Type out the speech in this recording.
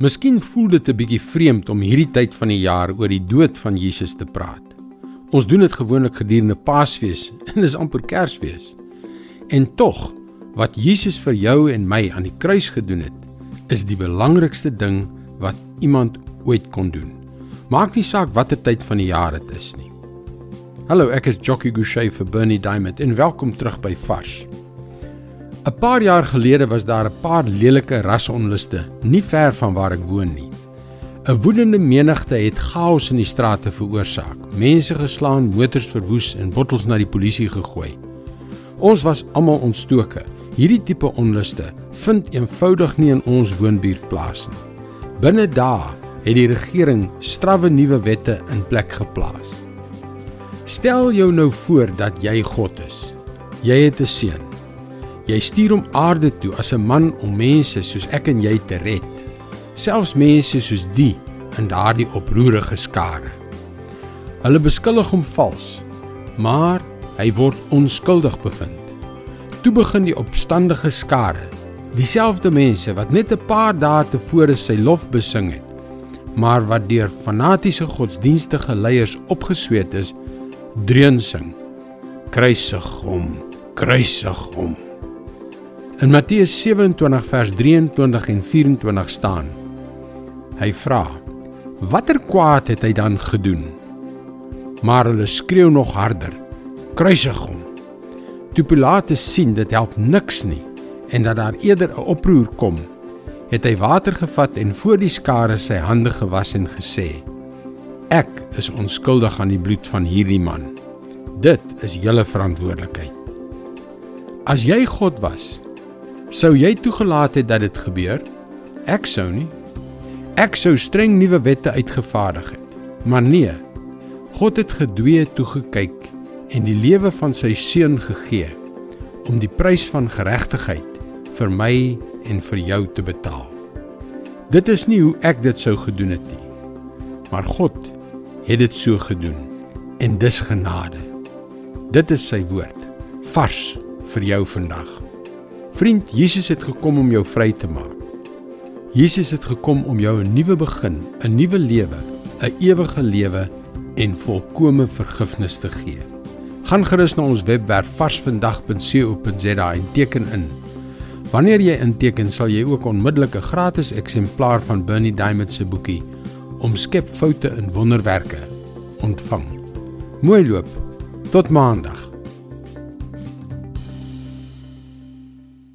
Miskien voel dit 'n bietjie vreemd om hierdie tyd van die jaar oor die dood van Jesus te praat. Ons doen dit gewoonlik gedurende Paasfees en dis amper Kersfees. En tog, wat Jesus vir jou en my aan die kruis gedoen het, is die belangrikste ding wat iemand ooit kon doen. Maak nie saak watter tyd van die jaar dit is nie. Hallo, ek is Jockey Gouchee vir Bernie Diamond en welkom terug by Vars. 'n Paar jaar gelede was daar 'n paar lelike rasonluste nie ver van waar ek woon nie. 'n Woedende menigte het chaos in die strate veroorsaak. Mense geslaan, motors verwoes en bottels na die polisie gegooi. Ons was almal ontstoke. Hierdie tipe onluste vind eenvoudig nie in ons woonbuurt plaas nie. Binne dae het die regering strawwe nuwe wette in plek geplaas. Stel jou nou voor dat jy God is. Jy het 'n seun. Jy stuur hom aarde toe as 'n man om mense soos ek en jy te red. Selfs mense soos die in daardie oproerige skare. Hulle beskuldig hom vals, maar hy word onskuldig bevind. Toe begin die opstandige skare, dieselfde mense wat net 'n paar dae tevore sy lof besing het, maar wat deur fanatiese godsdienstige leiers opgesweet is, dreun sing: Kruisig hom, kruisig hom. In Matteus 27 vers 23 en 24 staan: Hy vra: Watter kwaad het hy dan gedoen? Maar hulle skreeu nog harder: Kruisig hom. Toe Pilatus sien dit help niks nie en dat daar eerder 'n oproer kom, het hy water gevat en voor die skare sy hande gewas en gesê: Ek is onskuldig aan die bloed van hierdie man. Dit is julle verantwoordelikheid. As jy God was, Sou jy toegelaat het dat dit gebeur? Ek sou nie. Ek sou streng nuwe wette uitgevaardig het. Maar nee. God het gedwee toegekyk en die lewe van sy seun gegee om die prys van geregtigheid vir my en vir jou te betaal. Dit is nie hoe ek dit sou gedoen het nie. Maar God het dit so gedoen en dis genade. Dit is sy woord vars vir jou vandag. Vriend, Jesus het gekom om jou vry te maak. Jesus het gekom om jou 'n nuwe begin, 'n nuwe lewe, 'n ewige lewe en volkomme vergifnis te gee. Gaan gerus na ons webwerf varsvandag.co.za en teken in. Wanneer jy inteken, sal jy ook onmiddellik 'n gratis eksemplaar van Bernie Diamond se boekie Omskep foute in wonderwerke ontvang. Mooi loop. Tot maandag.